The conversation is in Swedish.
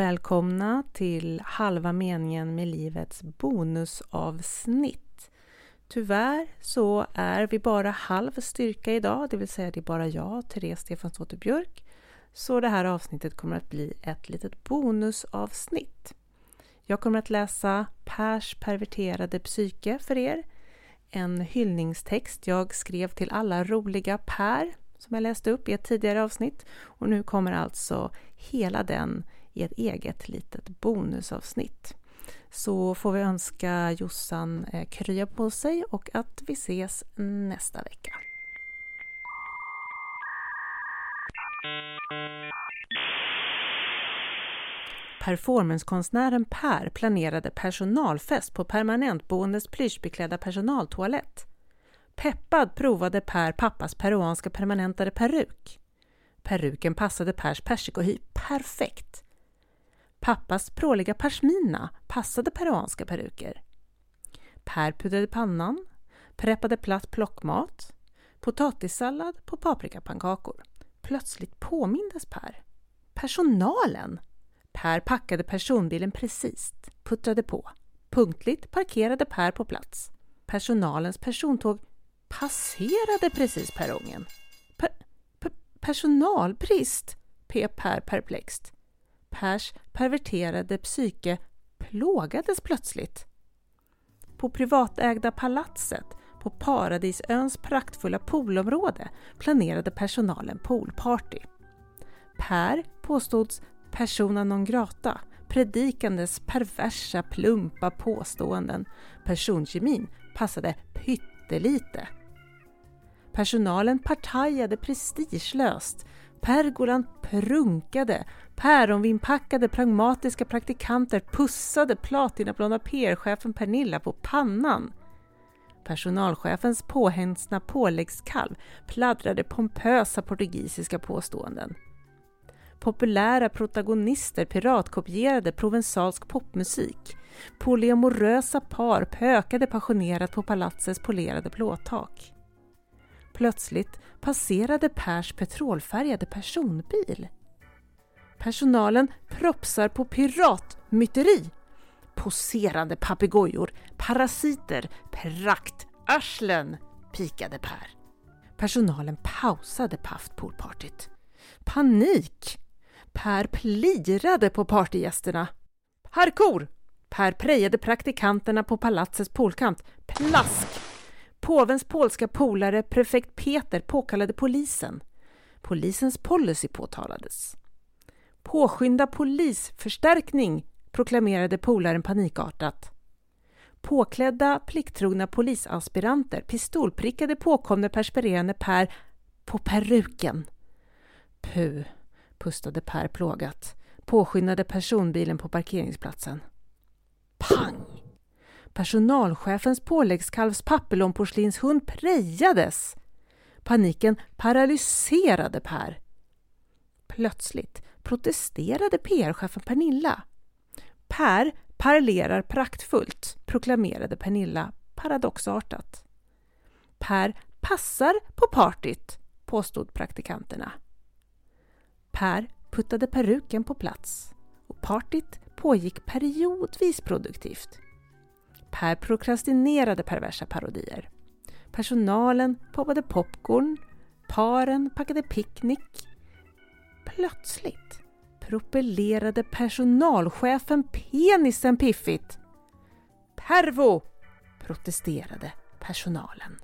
Välkomna till halva meningen med livets bonusavsnitt. Tyvärr så är vi bara halv styrka idag, det vill säga det är bara jag, Therese Stefansdotter Björk. Så det här avsnittet kommer att bli ett litet bonusavsnitt. Jag kommer att läsa Pers perverterade psyke för er. En hyllningstext jag skrev till alla roliga Per som jag läste upp i ett tidigare avsnitt. Och nu kommer alltså hela den i ett eget litet bonusavsnitt. Så får vi önska Jossan eh, krya på sig och att vi ses nästa vecka. Performancekonstnären Per planerade personalfest på permanentboendets plyschbeklädda personaltoalett. Peppad provade Per pappas peruanska permanentade peruk. Peruken passade Pers persikohy perfekt. Pappas pråliga pashmina passade peruanska peruker. Per pudrade pannan, preppade platt plockmat, potatissallad på paprikapannkakor. Plötsligt påmindes Per. Personalen! Per packade personbilen precis, puttrade på. Punktligt parkerade Per på plats. Personalens persontåg passerade precis perrongen. Per, per, personalbrist, pep Per perplext. Pers perverterade psyke plågades plötsligt. På privatägda palatset på Paradisöns praktfulla poolområde planerade personalen poolparty. Per påstods persona non grata, predikandes perversa, plumpa påståenden. Personkemin passade pyttelite. Personalen partajade prestigelöst. Pergolan prunkade. Päronvinpackade pragmatiska praktikanter pussade platinablonda PR-chefen Pernilla på pannan. Personalchefens påhängsna påläggskalv pladdrade pompösa portugisiska påståenden. Populära protagonister piratkopierade provensalsk popmusik. Polyamorösa par pökade passionerat på palatsets polerade plåttak. Plötsligt passerade Pers petrolfärgade personbil. Personalen propsar på piratmyteri. Poserande papegojor, parasiter, praktarslen, pikade Per. Personalen pausade paft poolpartyt. Panik! Per plirade på partygästerna. Parkour! Per prejade praktikanterna på palatsets poolkant. Plask! Påvens polska polare, prefekt Peter, påkallade polisen. Polisens policy påtalades. Påskynda polisförstärkning, proklamerade polaren panikartat. Påklädda, plikttrogna polisaspiranter pistolprickade påkomne perspirerande Per på peruken. Puh, pustade Per plågat, påskyndade personbilen på parkeringsplatsen. Pang! Personalchefens påläggskalvs papillonporslinshund prejades. Paniken paralyserade Per. Plötsligt protesterade PR-chefen Pernilla. Per parlerar praktfullt, proklamerade Pernilla paradoxartat. Per passar på partyt, påstod praktikanterna. Per puttade peruken på plats och partyt pågick periodvis produktivt. Per prokrastinerade perversa parodier. Personalen poppade popcorn, paren packade picknick. Plötsligt propellerade personalchefen penisen piffigt. Pervo! protesterade personalen.